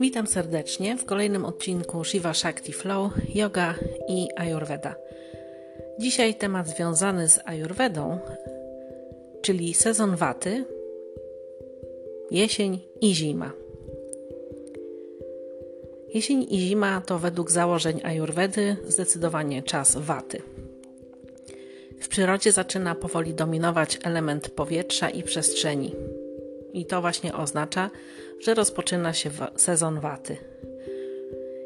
Witam serdecznie w kolejnym odcinku Shiva Shakti Flow, Yoga i Ayurveda. Dzisiaj temat związany z Ayurvedą, czyli sezon waty, jesień i zima. Jesień i zima to według założeń Ayurvedy zdecydowanie czas waty. Przyrodzie zaczyna powoli dominować element powietrza i przestrzeni. I to właśnie oznacza, że rozpoczyna się sezon waty.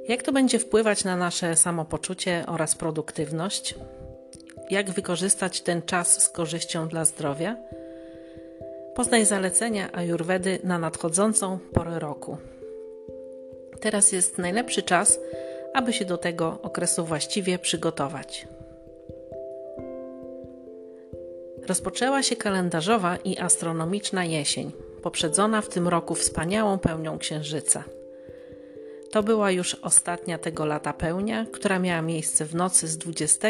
Jak to będzie wpływać na nasze samopoczucie oraz produktywność? Jak wykorzystać ten czas z korzyścią dla zdrowia? Poznaj zalecenia Ayurvedy na nadchodzącą porę roku. Teraz jest najlepszy czas, aby się do tego okresu właściwie przygotować. Rozpoczęła się kalendarzowa i astronomiczna jesień, poprzedzona w tym roku wspaniałą pełnią księżyca. To była już ostatnia tego lata pełnia, która miała miejsce w nocy z 20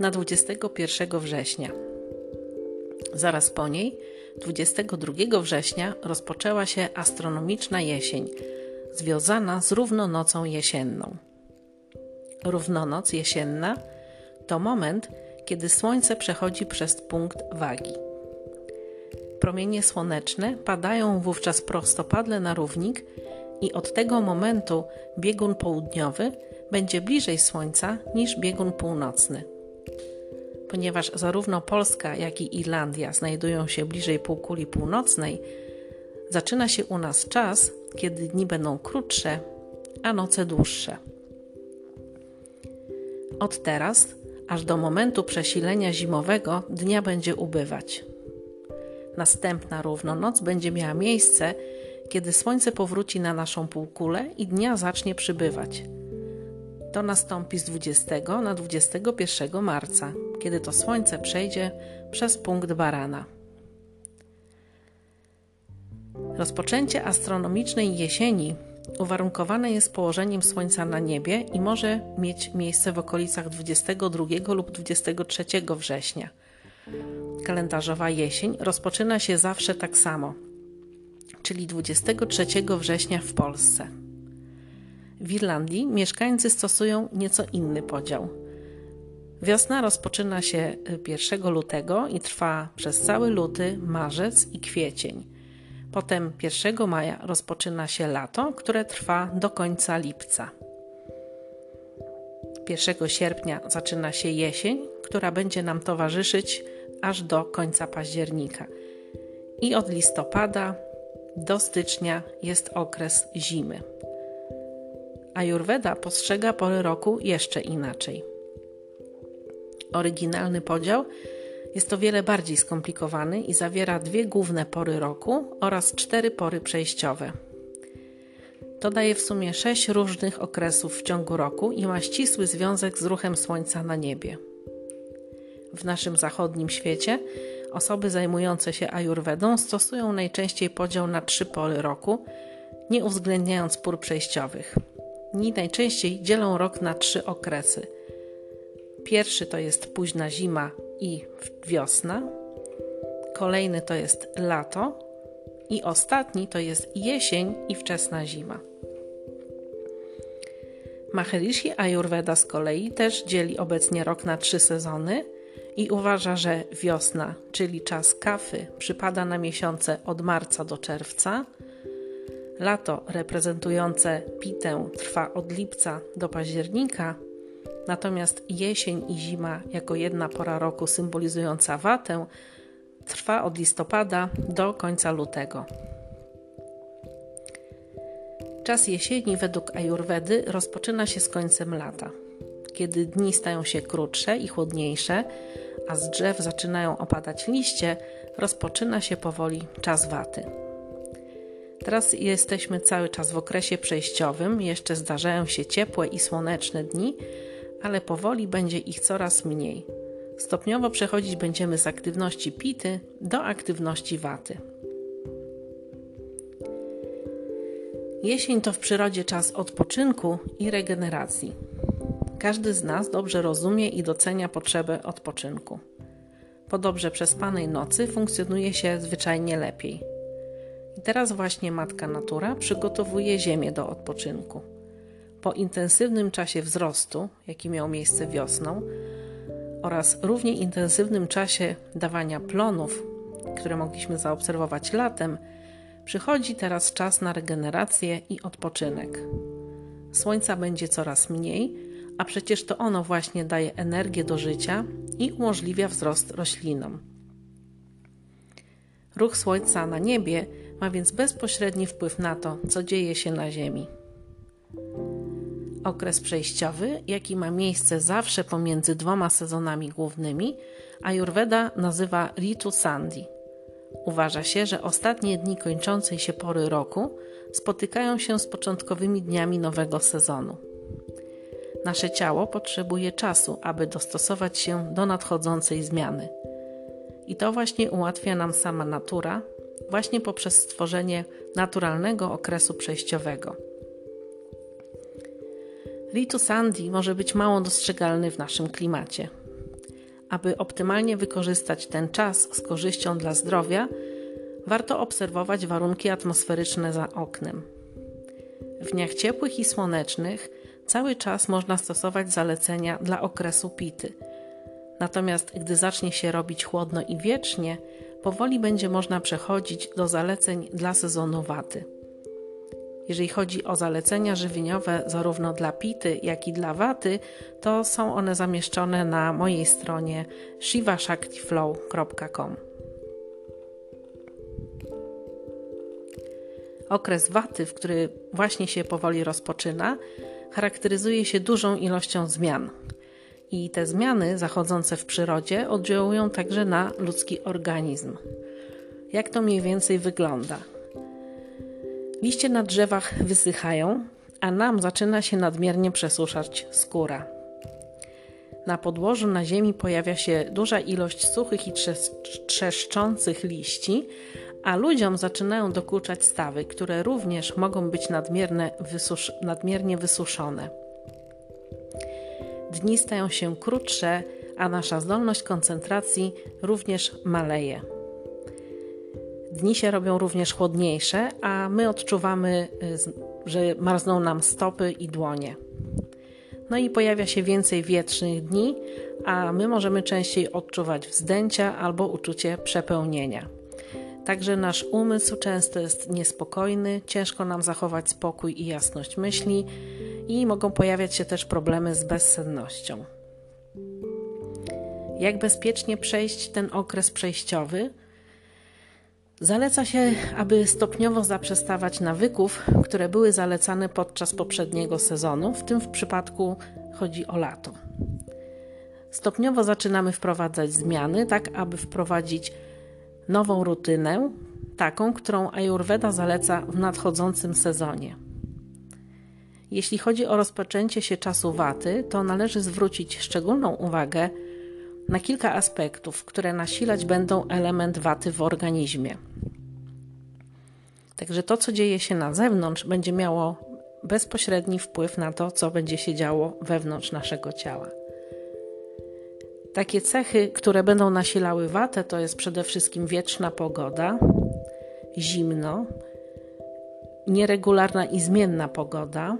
na 21 września. Zaraz po niej, 22 września, rozpoczęła się astronomiczna jesień, związana z równonocą jesienną. Równonoc jesienna to moment, kiedy Słońce przechodzi przez punkt wagi. Promienie słoneczne padają wówczas prostopadle na równik i od tego momentu biegun południowy będzie bliżej Słońca niż biegun północny. Ponieważ zarówno Polska, jak i Irlandia znajdują się bliżej półkuli północnej, zaczyna się u nas czas, kiedy dni będą krótsze, a noce dłuższe. Od teraz aż do momentu przesilenia zimowego dnia będzie ubywać. Następna równonoc będzie miała miejsce, kiedy Słońce powróci na naszą półkulę i dnia zacznie przybywać. To nastąpi z 20 na 21 marca, kiedy to Słońce przejdzie przez punkt barana. Rozpoczęcie astronomicznej jesieni uwarunkowane jest położeniem Słońca na niebie i może mieć miejsce w okolicach 22 lub 23 września. Kalendarzowa jesień rozpoczyna się zawsze tak samo, czyli 23 września w Polsce. W Irlandii mieszkańcy stosują nieco inny podział. Wiosna rozpoczyna się 1 lutego i trwa przez cały luty, marzec i kwiecień Potem 1 maja rozpoczyna się lato, które trwa do końca lipca. 1 sierpnia zaczyna się jesień, która będzie nam towarzyszyć aż do końca października. I od listopada do stycznia jest okres zimy. Ayurveda postrzega pory roku jeszcze inaczej. Oryginalny podział jest to wiele bardziej skomplikowany i zawiera dwie główne pory roku oraz cztery pory przejściowe. To daje w sumie sześć różnych okresów w ciągu roku i ma ścisły związek z ruchem Słońca na niebie. W naszym zachodnim świecie osoby zajmujące się ajurwedą stosują najczęściej podział na trzy pory roku, nie uwzględniając pór przejściowych. Ni najczęściej dzielą rok na trzy okresy. Pierwszy to jest późna zima i wiosna, kolejny to jest lato. I ostatni to jest jesień i wczesna zima. Maharishi Ayurveda z kolei też dzieli obecnie rok na trzy sezony i uważa, że wiosna, czyli czas kafy, przypada na miesiące od marca do czerwca, lato reprezentujące pitę trwa od lipca do października, Natomiast jesień i zima, jako jedna pora roku symbolizująca watę, trwa od listopada do końca lutego. Czas jesieni według Ajurwedy rozpoczyna się z końcem lata, kiedy dni stają się krótsze i chłodniejsze, a z drzew zaczynają opadać liście, rozpoczyna się powoli czas waty. Teraz jesteśmy cały czas w okresie przejściowym, jeszcze zdarzają się ciepłe i słoneczne dni, ale powoli będzie ich coraz mniej. Stopniowo przechodzić będziemy z aktywności pity do aktywności waty. Jesień to w przyrodzie czas odpoczynku i regeneracji. Każdy z nas dobrze rozumie i docenia potrzebę odpoczynku. Po dobrze przespanej nocy funkcjonuje się zwyczajnie lepiej. I teraz właśnie matka natura przygotowuje ziemię do odpoczynku. Po intensywnym czasie wzrostu, jaki miał miejsce wiosną, oraz równie intensywnym czasie dawania plonów, które mogliśmy zaobserwować latem, przychodzi teraz czas na regenerację i odpoczynek. Słońca będzie coraz mniej, a przecież to ono właśnie daje energię do życia i umożliwia wzrost roślinom. Ruch Słońca na niebie ma więc bezpośredni wpływ na to, co dzieje się na Ziemi. Okres przejściowy, jaki ma miejsce zawsze pomiędzy dwoma sezonami głównymi, Ayurveda nazywa Ritu Sandhi. Uważa się, że ostatnie dni kończącej się pory roku spotykają się z początkowymi dniami nowego sezonu. Nasze ciało potrzebuje czasu, aby dostosować się do nadchodzącej zmiany. I to właśnie ułatwia nam sama natura, właśnie poprzez stworzenie naturalnego okresu przejściowego. Ritu Sandy może być mało dostrzegalny w naszym klimacie. Aby optymalnie wykorzystać ten czas z korzyścią dla zdrowia, warto obserwować warunki atmosferyczne za oknem. W dniach ciepłych i słonecznych cały czas można stosować zalecenia dla okresu pity. Natomiast gdy zacznie się robić chłodno i wiecznie, powoli będzie można przechodzić do zaleceń dla sezonu waty. Jeżeli chodzi o zalecenia żywieniowe zarówno dla pity, jak i dla waty, to są one zamieszczone na mojej stronie shivashaktiflow.com. Okres waty, w który właśnie się powoli rozpoczyna, charakteryzuje się dużą ilością zmian. I te zmiany zachodzące w przyrodzie oddziałują także na ludzki organizm. Jak to mniej więcej wygląda? Liście na drzewach wysychają, a nam zaczyna się nadmiernie przesuszać skóra. Na podłożu na ziemi pojawia się duża ilość suchych i trzeszczących liści, a ludziom zaczynają dokuczać stawy, które również mogą być wysusz nadmiernie wysuszone. Dni stają się krótsze, a nasza zdolność koncentracji również maleje. Dni się robią również chłodniejsze, a my odczuwamy, y, że marzną nam stopy i dłonie. No i pojawia się więcej wietrznych dni, a my możemy częściej odczuwać wzdęcia albo uczucie przepełnienia. Także nasz umysł często jest niespokojny, ciężko nam zachować spokój i jasność myśli i mogą pojawiać się też problemy z bezsennością. Jak bezpiecznie przejść ten okres przejściowy? Zaleca się, aby stopniowo zaprzestawać nawyków, które były zalecane podczas poprzedniego sezonu, w tym w przypadku chodzi o lato. Stopniowo zaczynamy wprowadzać zmiany, tak aby wprowadzić nową rutynę, taką, którą Ayurveda zaleca w nadchodzącym sezonie. Jeśli chodzi o rozpoczęcie się czasu waty, to należy zwrócić szczególną uwagę na kilka aspektów, które nasilać będą element waty w organizmie. Także to, co dzieje się na zewnątrz, będzie miało bezpośredni wpływ na to, co będzie się działo wewnątrz naszego ciała. Takie cechy, które będą nasilały watę, to jest przede wszystkim wieczna pogoda, zimno, nieregularna i zmienna pogoda,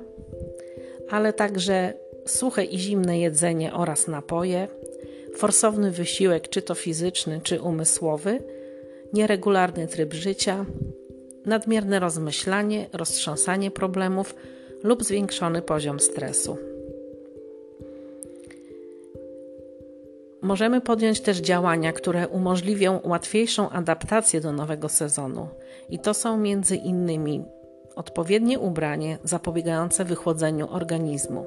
ale także suche i zimne jedzenie oraz napoje, forsowny wysiłek, czy to fizyczny, czy umysłowy, nieregularny tryb życia, nadmierne rozmyślanie, roztrząsanie problemów lub zwiększony poziom stresu. Możemy podjąć też działania, które umożliwią łatwiejszą adaptację do nowego sezonu, i to są między innymi odpowiednie ubranie zapobiegające wychłodzeniu organizmu.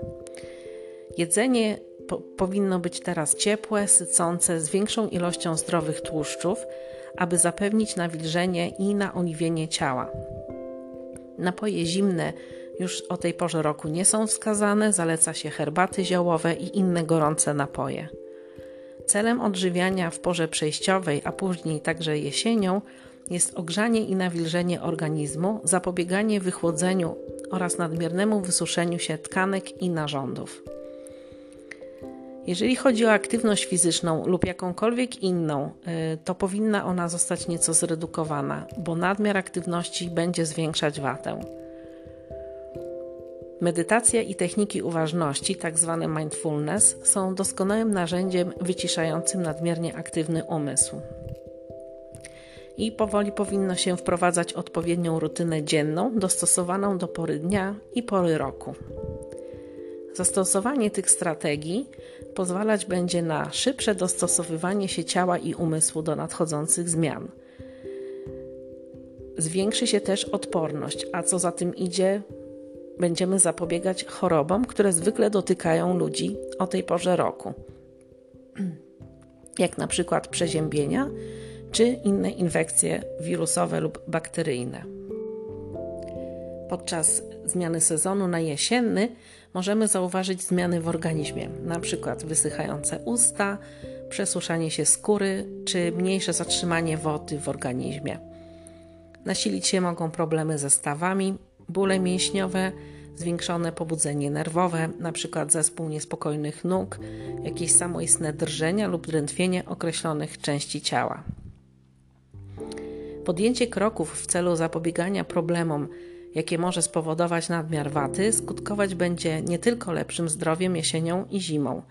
Jedzenie po powinno być teraz ciepłe, sycące, z większą ilością zdrowych tłuszczów, aby zapewnić nawilżenie i naoliwienie ciała. Napoje zimne już o tej porze roku nie są wskazane, zaleca się herbaty ziołowe i inne gorące napoje. Celem odżywiania w porze przejściowej, a później także jesienią, jest ogrzanie i nawilżenie organizmu, zapobieganie wychłodzeniu oraz nadmiernemu wysuszeniu się tkanek i narządów. Jeżeli chodzi o aktywność fizyczną lub jakąkolwiek inną, y, to powinna ona zostać nieco zredukowana, bo nadmiar aktywności będzie zwiększać watę. Medytacja i techniki uważności, tzw. Tak mindfulness, są doskonałym narzędziem wyciszającym nadmiernie aktywny umysł. I powoli powinno się wprowadzać odpowiednią rutynę dzienną, dostosowaną do pory dnia i pory roku. Zastosowanie tych strategii pozwalać będzie na szybsze dostosowywanie się ciała i umysłu do nadchodzących zmian. Zwiększy się też odporność, a co za tym idzie, będziemy zapobiegać chorobom, które zwykle dotykają ludzi o tej porze roku, jak na przykład przeziębienia czy inne infekcje wirusowe lub bakteryjne. Podczas zmiany sezonu na jesienny możemy zauważyć zmiany w organizmie, np. wysychające usta, przesuszanie się skóry czy mniejsze zatrzymanie wody w organizmie. Nasilić się mogą problemy ze stawami, bóle mięśniowe, zwiększone pobudzenie nerwowe, np. zespół niespokojnych nóg, jakieś samoistne drżenia lub drętwienie określonych części ciała. Podjęcie kroków w celu zapobiegania problemom, jakie może spowodować nadmiar waty, skutkować będzie nie tylko lepszym zdrowiem jesienią i zimą.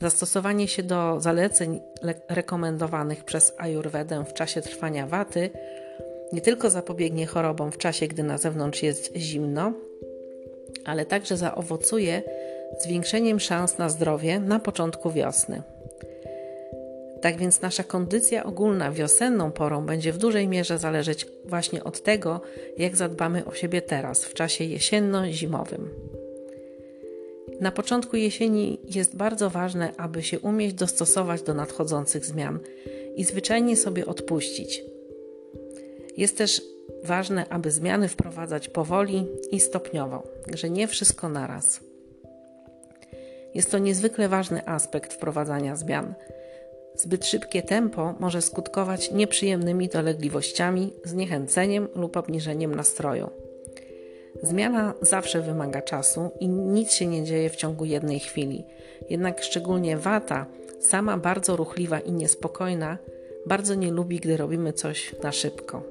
Zastosowanie się do zaleceń rekomendowanych przez Ayurvedę w czasie trwania waty nie tylko zapobiegnie chorobom w czasie, gdy na zewnątrz jest zimno, ale także zaowocuje zwiększeniem szans na zdrowie na początku wiosny. Tak więc nasza kondycja ogólna wiosenną porą będzie w dużej mierze zależeć właśnie od tego, jak zadbamy o siebie teraz, w czasie jesienno-zimowym. Na początku jesieni jest bardzo ważne, aby się umieć dostosować do nadchodzących zmian i zwyczajnie sobie odpuścić. Jest też ważne, aby zmiany wprowadzać powoli i stopniowo, że nie wszystko naraz. Jest to niezwykle ważny aspekt wprowadzania zmian. Zbyt szybkie tempo może skutkować nieprzyjemnymi dolegliwościami, zniechęceniem lub obniżeniem nastroju. Zmiana zawsze wymaga czasu i nic się nie dzieje w ciągu jednej chwili. Jednak szczególnie wata, sama bardzo ruchliwa i niespokojna, bardzo nie lubi, gdy robimy coś na szybko.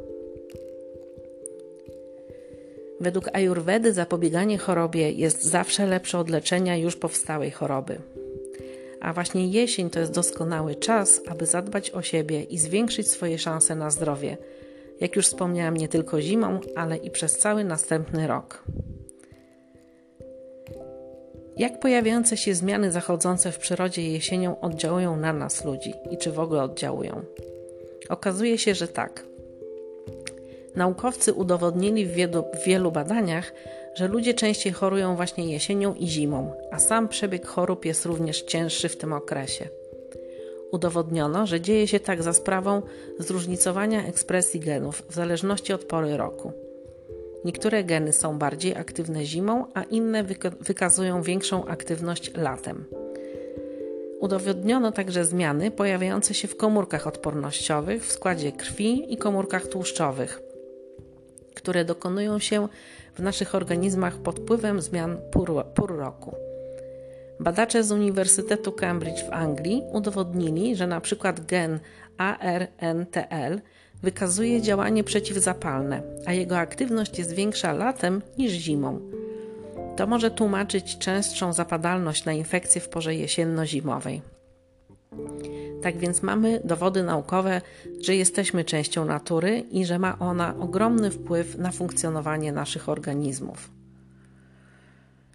Według Ayurvedy zapobieganie chorobie jest zawsze lepsze od leczenia już powstałej choroby. A właśnie jesień to jest doskonały czas, aby zadbać o siebie i zwiększyć swoje szanse na zdrowie. Jak już wspomniałam, nie tylko zimą, ale i przez cały następny rok. Jak pojawiające się zmiany zachodzące w przyrodzie jesienią oddziałują na nas, ludzi, i czy w ogóle oddziałują? Okazuje się, że tak. Naukowcy udowodnili w wielu, w wielu badaniach, że ludzie częściej chorują właśnie jesienią i zimą, a sam przebieg chorób jest również cięższy w tym okresie. Udowodniono, że dzieje się tak za sprawą zróżnicowania ekspresji genów w zależności od pory roku. Niektóre geny są bardziej aktywne zimą, a inne wykazują większą aktywność latem. Udowodniono także zmiany pojawiające się w komórkach odpornościowych, w składzie krwi i komórkach tłuszczowych, które dokonują się w naszych organizmach pod wpływem zmian pór, pór roku. Badacze z Uniwersytetu Cambridge w Anglii udowodnili, że przykład gen ARNTL wykazuje działanie przeciwzapalne, a jego aktywność jest większa latem niż zimą. To może tłumaczyć częstszą zapadalność na infekcje w porze jesienno-zimowej. Tak więc mamy dowody naukowe, że jesteśmy częścią natury i że ma ona ogromny wpływ na funkcjonowanie naszych organizmów.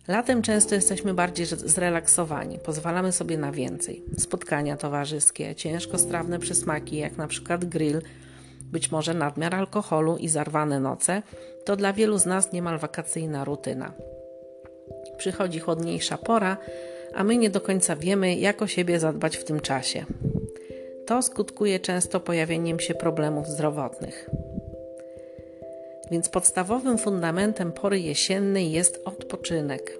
Latem często jesteśmy bardziej zrelaksowani, pozwalamy sobie na więcej. Spotkania towarzyskie, ciężkostrawne przysmaki, jak na przykład grill, być może nadmiar alkoholu i zarwane noce, to dla wielu z nas niemal wakacyjna rutyna. Przychodzi chłodniejsza pora, a my nie do końca wiemy, jak o siebie zadbać w tym czasie. To skutkuje często pojawieniem się problemów zdrowotnych. Więc podstawowym fundamentem pory jesiennej jest odpoczynek.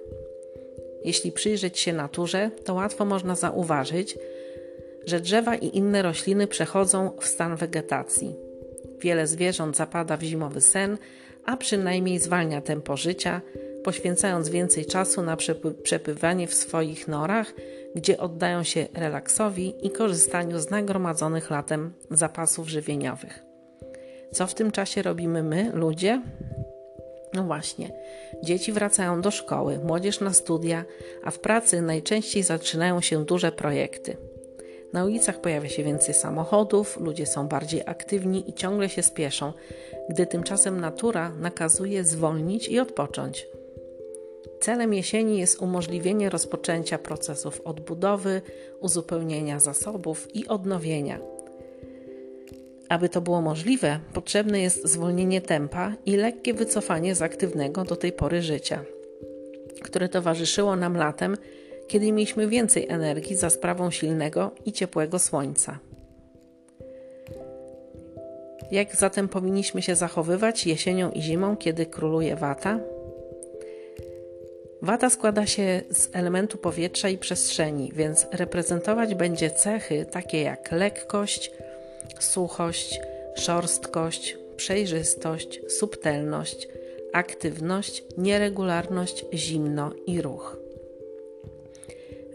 Jeśli przyjrzeć się naturze, to łatwo można zauważyć, że drzewa i inne rośliny przechodzą w stan wegetacji. Wiele zwierząt zapada w zimowy sen, a przynajmniej zwalnia tempo życia, poświęcając więcej czasu na przepływanie w swoich norach gdzie oddają się relaksowi i korzystaniu z nagromadzonych latem zapasów żywieniowych. Co w tym czasie robimy my, ludzie? No właśnie, dzieci wracają do szkoły, młodzież na studia, a w pracy najczęściej zaczynają się duże projekty. Na ulicach pojawia się więcej samochodów, ludzie są bardziej aktywni i ciągle się spieszą, gdy tymczasem natura nakazuje zwolnić i odpocząć. Celem jesieni jest umożliwienie rozpoczęcia procesów odbudowy, uzupełnienia zasobów i odnowienia. Aby to było możliwe, potrzebne jest zwolnienie tempa i lekkie wycofanie z aktywnego do tej pory życia, które towarzyszyło nam latem kiedy mieliśmy więcej energii za sprawą silnego i ciepłego słońca. Jak zatem powinniśmy się zachowywać jesienią i zimą, kiedy króluje wata? Wata składa się z elementu powietrza i przestrzeni, więc reprezentować będzie cechy takie jak lekkość, suchość, szorstkość, przejrzystość, subtelność, aktywność, nieregularność, zimno i ruch.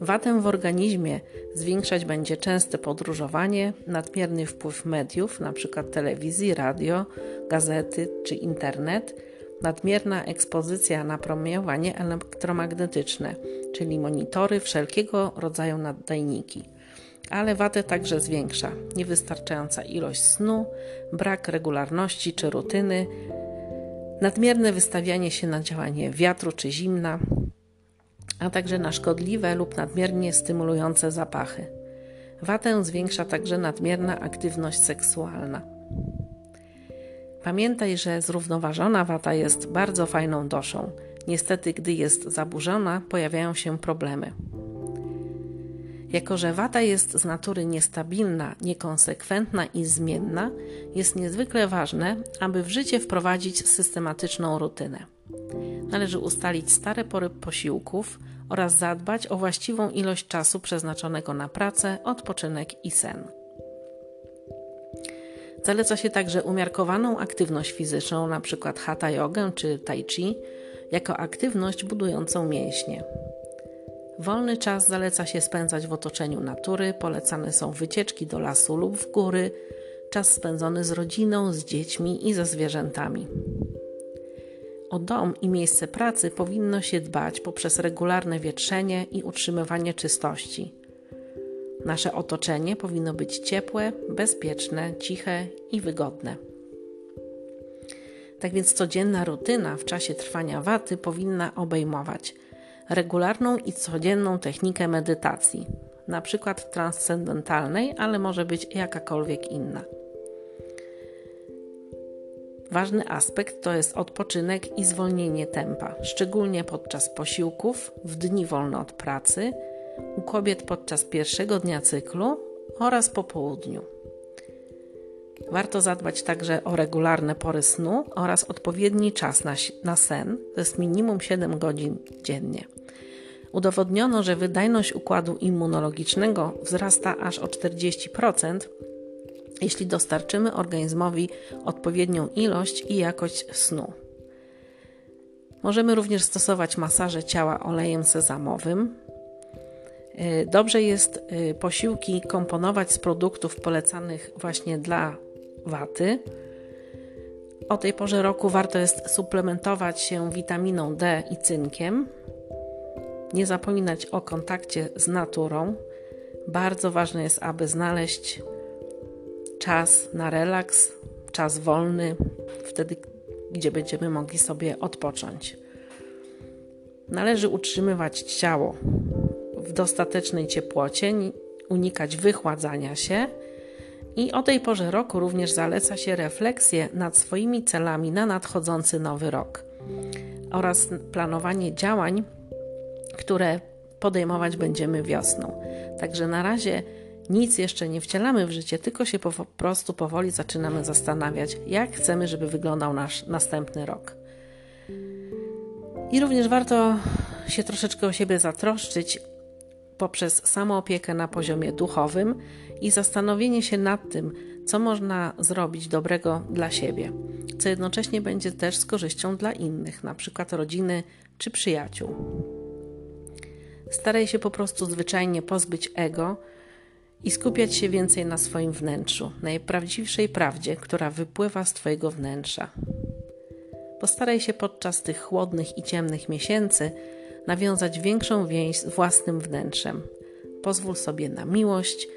Watę w organizmie zwiększać będzie częste podróżowanie, nadmierny wpływ mediów, np. telewizji, radio, gazety czy internet, nadmierna ekspozycja na promieniowanie elektromagnetyczne, czyli monitory, wszelkiego rodzaju naddajniki. Ale watę także zwiększa niewystarczająca ilość snu, brak regularności czy rutyny, nadmierne wystawianie się na działanie wiatru czy zimna, a także na szkodliwe lub nadmiernie stymulujące zapachy. Watę zwiększa także nadmierna aktywność seksualna. Pamiętaj, że zrównoważona wata jest bardzo fajną doszą. Niestety, gdy jest zaburzona, pojawiają się problemy. Jako, że wata jest z natury niestabilna, niekonsekwentna i zmienna, jest niezwykle ważne, aby w życie wprowadzić systematyczną rutynę. Należy ustalić stare pory posiłków oraz zadbać o właściwą ilość czasu przeznaczonego na pracę, odpoczynek i sen. Zaleca się także umiarkowaną aktywność fizyczną, np. hatha jogę czy tai chi, jako aktywność budującą mięśnie. Wolny czas zaleca się spędzać w otoczeniu natury, polecane są wycieczki do lasu lub w góry, czas spędzony z rodziną, z dziećmi i ze zwierzętami. O dom i miejsce pracy powinno się dbać poprzez regularne wietrzenie i utrzymywanie czystości. Nasze otoczenie powinno być ciepłe, bezpieczne, ciche i wygodne. Tak więc codzienna rutyna w czasie trwania waty powinna obejmować regularną i codzienną technikę medytacji, na przykład transcendentalnej, ale może być jakakolwiek inna. Ważny aspekt to jest odpoczynek i zwolnienie tempa, szczególnie podczas posiłków, w dni wolne od pracy, u kobiet podczas pierwszego dnia cyklu oraz po południu. Warto zadbać także o regularne pory snu oraz odpowiedni czas na, na sen, to jest minimum 7 godzin dziennie. Udowodniono, że wydajność układu immunologicznego wzrasta aż o 40%, jeśli dostarczymy organizmowi odpowiednią ilość i jakość snu. Możemy również stosować masaże ciała olejem sezamowym. Y, dobrze jest y, posiłki komponować z produktów polecanych właśnie dla waty. O tej porze roku warto jest suplementować się witaminą D i cynkiem. Nie zapominać o kontakcie z naturą. Bardzo ważne jest, aby znaleźć czas na relaks, czas wolny, wtedy, gdzie będziemy mogli sobie odpocząć. Należy utrzymywać ciało w dostatecznej ciepłocie, unikać wychładzania się i o tej porze roku również zaleca się refleksję nad swoimi celami na nadchodzący nowy rok oraz planowanie działań, które podejmować będziemy wiosną. Także na razie nic jeszcze nie wcielamy w życie, tylko się po prostu powoli zaczynamy zastanawiać, jak chcemy, żeby wyglądał nasz następny rok. I również warto się troszeczkę o siebie zatroszczyć poprzez samoopiekę na poziomie duchowym i zastanowienie się nad tym, co można zrobić dobrego dla siebie, co jednocześnie będzie też z korzyścią dla innych, na przykład rodziny czy przyjaciół. Staraj się po prostu zwyczajnie pozbyć ego i skupiać się więcej na swoim wnętrzu, najprawdziwszej prawdzie, która wypływa z Twojego wnętrza. Postaraj się podczas tych chłodnych i ciemnych miesięcy nawiązać większą więź z własnym wnętrzem. Pozwól sobie na miłość,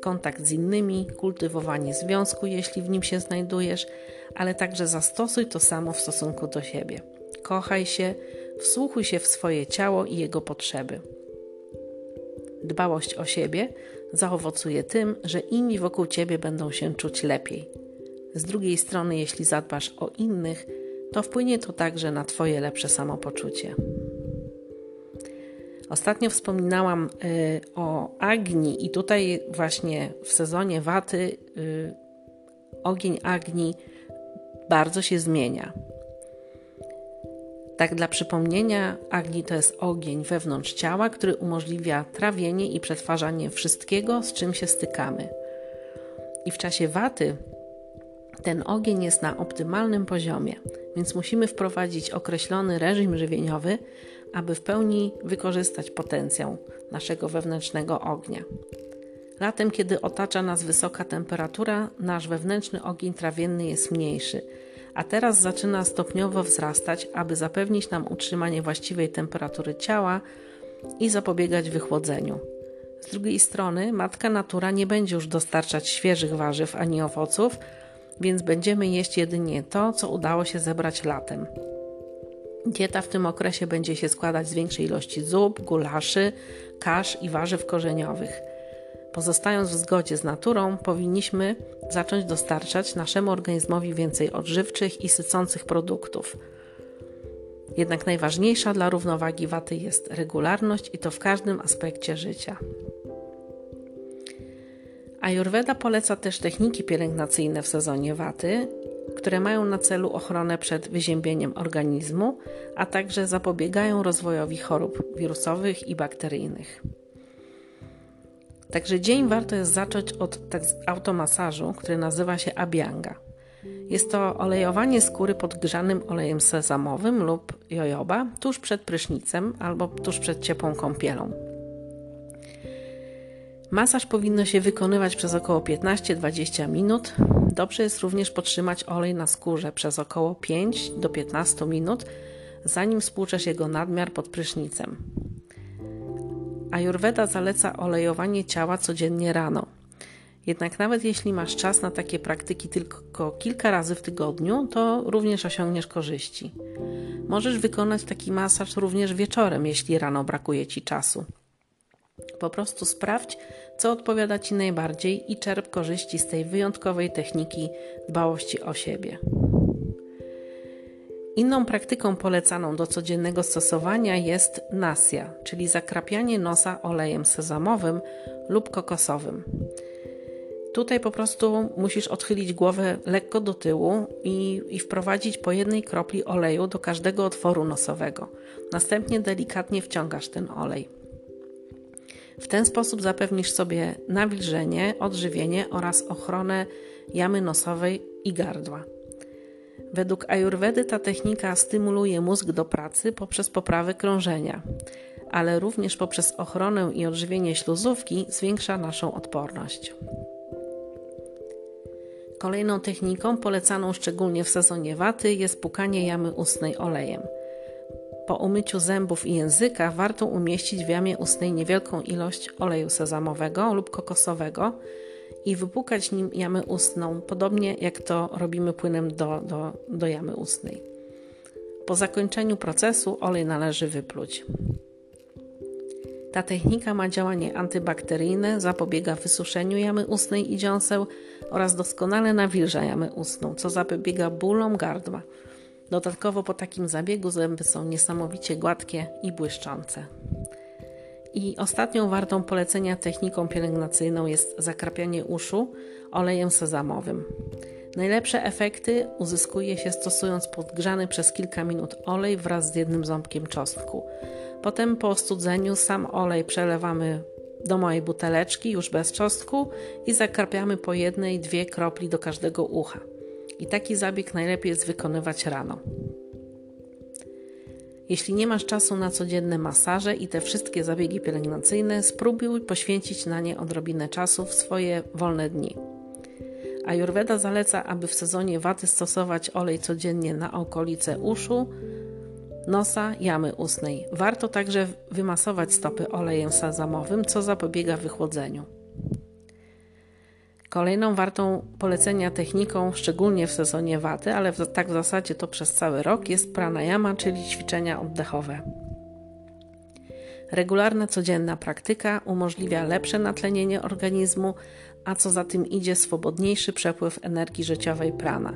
kontakt z innymi, kultywowanie związku, jeśli w nim się znajdujesz, ale także zastosuj to samo w stosunku do siebie. Kochaj się, wsłuchuj się w swoje ciało i jego potrzeby. Dbałość o siebie zaowocuje tym, że inni wokół ciebie będą się czuć lepiej. Z drugiej strony, jeśli zadbasz o innych, to wpłynie to także na Twoje lepsze samopoczucie. Ostatnio wspominałam y, o Agni, i tutaj właśnie w sezonie waty y, ogień Agni bardzo się zmienia. Tak dla przypomnienia, Agni to jest ogień wewnątrz ciała, który umożliwia trawienie i przetwarzanie wszystkiego, z czym się stykamy. I w czasie waty ten ogień jest na optymalnym poziomie, więc musimy wprowadzić określony reżim żywieniowy, aby w pełni wykorzystać potencjał naszego wewnętrznego ognia. Latem, kiedy otacza nas wysoka temperatura, nasz wewnętrzny ogień trawienny jest mniejszy, a teraz zaczyna stopniowo wzrastać, aby zapewnić nam utrzymanie właściwej temperatury ciała i zapobiegać wychłodzeniu. Z drugiej strony, matka natura nie będzie już dostarczać świeżych warzyw ani owoców, więc będziemy jeść jedynie to, co udało się zebrać latem. Dieta w tym okresie będzie się składać z większej ilości zup, gulaszy, kasz i warzyw korzeniowych. Pozostając w zgodzie z naturą, powinniśmy zacząć dostarczać naszemu organizmowi więcej odżywczych i sycących produktów. Jednak najważniejsza dla równowagi waty jest regularność i to w każdym aspekcie życia. Ayurveda poleca też techniki pielęgnacyjne w sezonie waty, które mają na celu ochronę przed wyziębieniem organizmu, a także zapobiegają rozwojowi chorób wirusowych i bakteryjnych. Także dzień warto jest zacząć od tak automasażu, który nazywa się Abhyanga. Jest to olejowanie skóry podgrzanym olejem sezamowym lub jojoba tuż przed prysznicem albo tuż przed ciepłą kąpielą. Masaż powinno się wykonywać przez około 15-20 minut. Dobrze jest również podtrzymać olej na skórze przez około 5 do 15 minut, zanim spłuczesz jego nadmiar pod prysznicem. Ayurveda zaleca olejowanie ciała codziennie rano. Jednak nawet jeśli masz czas na takie praktyki tylko kilka razy w tygodniu, to również osiągniesz korzyści. Możesz wykonać taki masaż również wieczorem, jeśli rano brakuje ci czasu. Po prostu sprawdź, co odpowiada Ci najbardziej i czerp korzyści z tej wyjątkowej techniki dbałości o siebie. Inną praktyką polecaną do codziennego stosowania jest nasja, czyli zakrapianie nosa olejem sezamowym lub kokosowym. Tutaj po prostu musisz odchylić głowę lekko do tyłu i, i, wprowadzić po jednej kropli oleju do każdego otworu nosowego. Następnie delikatnie wciągasz ten olej. W ten sposób zapewnisz sobie nawilżenie, odżywienie oraz ochronę jamy nosowej i gardła. Według Ayurvedy ta technika stymuluje mózg do pracy poprzez poprawę krążenia, ale również poprzez ochronę i odżywienie śluzówki zwiększa naszą odporność. Kolejną techniką polecaną szczególnie w sezonie waty jest pukanie jamy ustnej olejem. Po umyciu zębów i języka warto umieścić w jamie ustnej niewielką ilość oleju sezamowego lub kokosowego i wypukać nim jamę ustną, podobnie jak to robimy płynem do, do, do jamy ustnej. Po zakończeniu procesu olej należy wypluć. Ta technika ma działanie antybakteryjne, zapobiega wysuszeniu jamy ustnej i dziąseł oraz doskonale nawilża jamę ustną, co zapobiega bólom gardła. Dodatkowo po takim zabiegu zęby są niesamowicie gładkie i błyszczące. I ostatnią wartą polecenia techniką pielęgnacyjną jest zakrapianie uszu olejem sezamowym. Najlepsze efekty uzyskuje się stosując podgrzany przez kilka minut olej wraz z jednym ząbkiem czosnku. Potem po ostudzeniu sam olej przelewamy do mojej buteleczki już bez czosnku i zakrapiamy po jednej, dwie kropli do każdego ucha. I taki zabieg najlepiej jest wykonywać rano. Jeśli nie masz czasu na codzienne masaże i te wszystkie zabiegi pielęgnacyjne, spróbuj poświęcić na nie odrobinę czasu w swoje wolne dni. Ayurveda zaleca, aby w sezonie waty stosować olej codziennie na okolice uszu, nosa, jamy ustnej. Warto także wymasować stopy olejem sezamowym, co zapobiega wychłodzeniu. Kolejną wartą polecenia techniką, szczególnie w sezonie waty, ale w, tak w zasadzie to przez cały rok, jest pranayama, czyli ćwiczenia oddechowe. Regularna, codzienna praktyka umożliwia lepsze natlenienie organizmu, a co za tym idzie, swobodniejszy przepływ energii życiowej prana.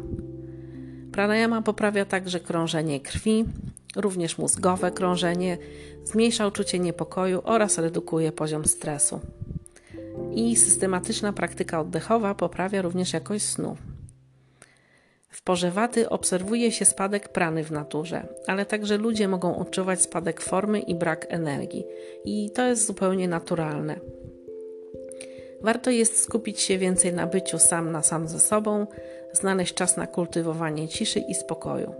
Pranayama poprawia także krążenie krwi, również mózgowe krążenie, zmniejsza uczucie niepokoju oraz redukuje poziom stresu. I systematyczna praktyka oddechowa poprawia również jakość snu. W porze waty obserwuje się spadek prany w naturze, ale także ludzie mogą odczuwać spadek formy i brak energii, i to jest zupełnie naturalne. Warto jest skupić się więcej na byciu sam na sam ze sobą, znaleźć czas na kultywowanie ciszy i spokoju.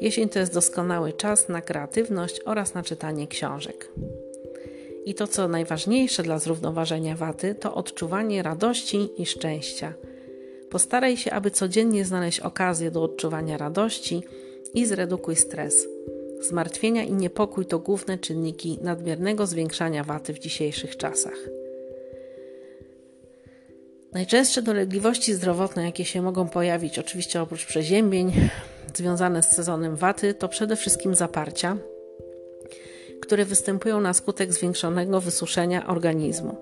Jesień to jest doskonały czas na kreatywność oraz na czytanie książek. I to, co najważniejsze dla zrównoważenia waty, to odczuwanie radości i szczęścia. Postaraj się, aby codziennie znaleźć okazję do odczuwania radości i zredukuj stres. Zmartwienia i niepokój to główne czynniki nadmiernego zwiększania waty w dzisiejszych czasach. Najczęstsze dolegliwości zdrowotne, jakie się mogą pojawić, oczywiście oprócz przeziębień związane z sezonem waty, to przede wszystkim zaparcia, które występują na skutek zwiększonego wysuszenia organizmu.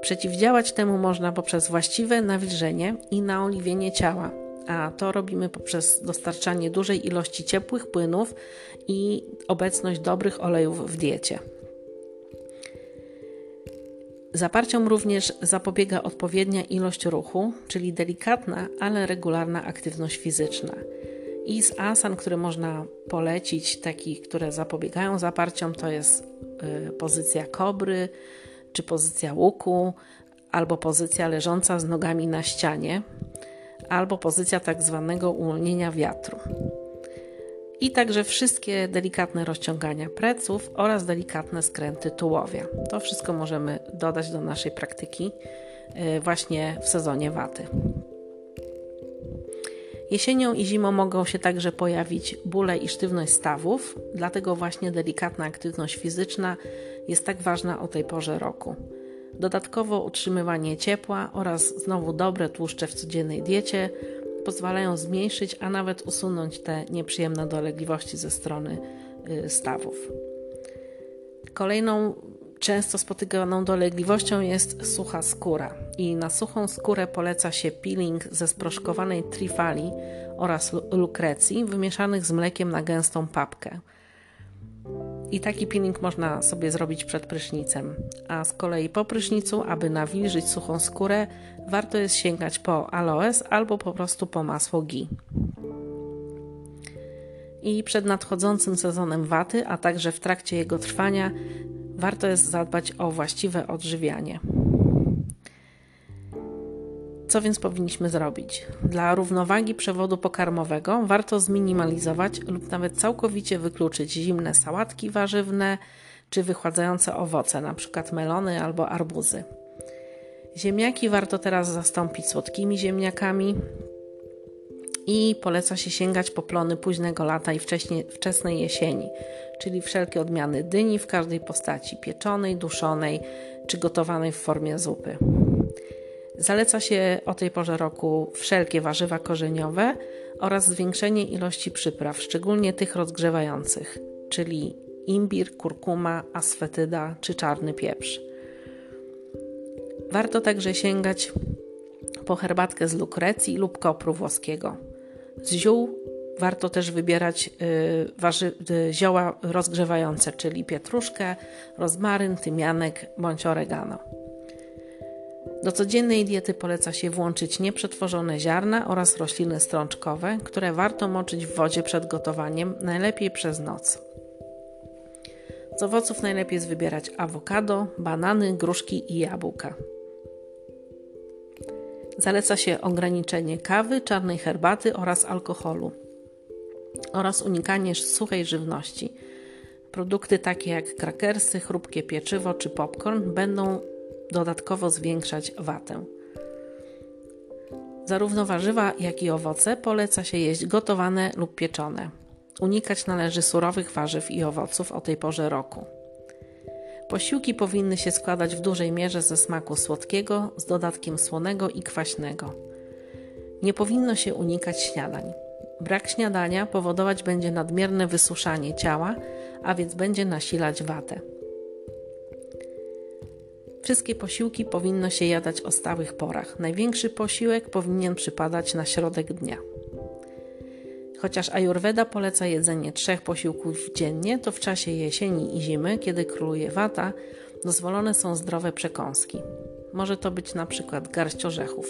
Przeciwdziałać temu można poprzez właściwe nawilżenie i naoliwienie ciała, a to robimy poprzez dostarczanie dużej ilości ciepłych płynów i obecność dobrych olejów w diecie. Zaparciom również zapobiega odpowiednia ilość ruchu, czyli delikatna, ale regularna aktywność fizyczna. I z asan, które można polecić, takich, które zapobiegają zaparciom, to jest y, pozycja kobry, czy pozycja łuku, albo pozycja leżąca z nogami na ścianie, albo pozycja tak zwanego uwolnienia wiatru. I także wszystkie delikatne rozciągania pleców oraz delikatne skręty tułowia. To wszystko możemy dodać do naszej praktyki y, właśnie w sezonie waty. Jesienią i zimą mogą się także pojawić bóle i sztywność stawów, dlatego właśnie delikatna aktywność fizyczna jest tak ważna o tej porze roku. Dodatkowo utrzymywanie ciepła oraz znowu dobre tłuszcze w codziennej diecie pozwalają zmniejszyć, a nawet usunąć te nieprzyjemne dolegliwości ze strony y, stawów. Kolejną Często spotykaną dolegliwością jest sucha skóra i na suchą skórę poleca się peeling ze sproszkowanej trifali oraz lukrecji wymieszanych z mlekiem na gęstą papkę. I taki peeling można sobie zrobić przed prysznicem. A z kolei po prysznicu, aby nawilżyć suchą skórę, warto jest sięgać po aloes albo po prostu po masło ghee. I przed nadchodzącym sezonem waty, a także w trakcie jego trwania, warto jest zadbać o właściwe odżywianie. Co więc powinniśmy zrobić? Dla równowagi przewodu pokarmowego warto zminimalizować lub nawet całkowicie wykluczyć zimne sałatki warzywne czy wychładzające owoce, np. melony albo arbuzy. Ziemniaki warto teraz zastąpić słodkimi ziemniakami, i poleca się sięgać po plony późnego lata i wcześnie, wczesnej jesieni, czyli wszelkie odmiany dyni w każdej postaci pieczonej, duszonej czy gotowanej w formie zupy. Zaleca się o tej porze roku wszelkie warzywa korzeniowe oraz zwiększenie ilości przypraw, szczególnie tych rozgrzewających, czyli imbir, kurkuma, asfetyda czy czarny pieprz. Warto także sięgać po herbatkę z lukrecji lub kopru włoskiego. Z ziół warto też wybierać y, warzy, y, zioła rozgrzewające, czyli pietruszkę, rozmaryn, tymianek bądź oregano. Do codziennej diety poleca się włączyć nieprzetworzone ziarna oraz rośliny strączkowe, które warto moczyć w wodzie przed gotowaniem, najlepiej przez noc. Z owoców najlepiej jest wybierać awokado, banany, gruszki i jabłka. Zaleca się ograniczenie kawy, czarnej herbaty oraz alkoholu. oraz unikanie suchej żywności. Produkty takie jak krakersy, chrupkie pieczywo czy popcorn będą dodatkowo zwiększać watę. Zarówno warzywa, jak i owoce poleca się jeść gotowane lub pieczone. Unikać należy surowych warzyw i owoców o tej porze roku. Posiłki powinny się składać w dużej mierze ze smaku słodkiego z dodatkiem słonego i kwaśnego. Nie powinno się unikać śniadań. Brak śniadania powodować będzie nadmierne wysuszanie ciała, a więc będzie nasilać watę. Wszystkie posiłki powinno się jadać o stałych porach. Największy posiłek powinien przypadać na środek dnia. Chociaż Ayurveda poleca jedzenie trzech posiłków dziennie, to w czasie jesieni i zimy, kiedy króluje wata, dozwolone są zdrowe przekąski. Może to być na przykład garść orzechów.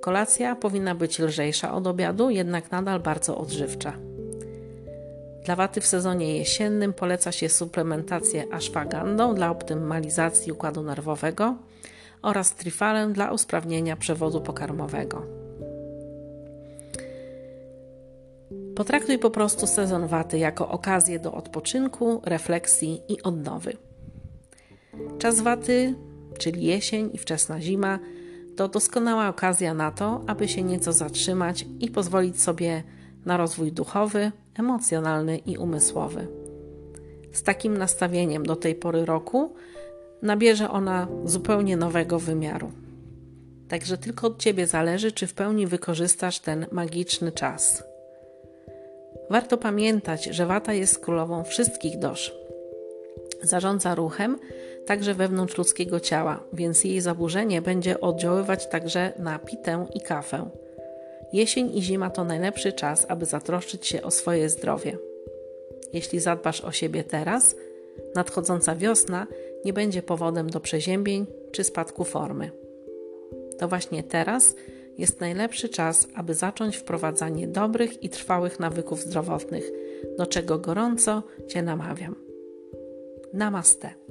Kolacja powinna być lżejsza od obiadu, jednak nadal bardzo odżywcza. Dla waty w sezonie jesiennym poleca się suplementację ashwagandą dla optymalizacji układu nerwowego oraz trifalem dla usprawnienia przewodu pokarmowego. Potraktuj po prostu sezon waty jako okazję do odpoczynku, refleksji i odnowy. Czas waty, czyli jesień i wczesna zima, to doskonała okazja na to, aby się nieco zatrzymać i pozwolić sobie na rozwój duchowy, emocjonalny i umysłowy. Z takim nastawieniem do tej pory roku nabierze ona zupełnie nowego wymiaru. Także tylko od Ciebie zależy, czy w pełni wykorzystasz ten magiczny czas. Warto pamiętać, że wata jest królową wszystkich dosz. Zarządza ruchem także wewnątrz ludzkiego ciała, więc jej zaburzenie będzie oddziaływać także na pitę i kafę. Jesień i zima to najlepszy czas, aby zatroszczyć się o swoje zdrowie. Jeśli zadbasz o siebie teraz, nadchodząca wiosna nie będzie powodem do przeziębień czy spadku formy. To właśnie teraz jest najlepszy czas, aby zacząć wprowadzanie dobrych i trwałych nawyków zdrowotnych, do czego gorąco Cię namawiam. Namaste.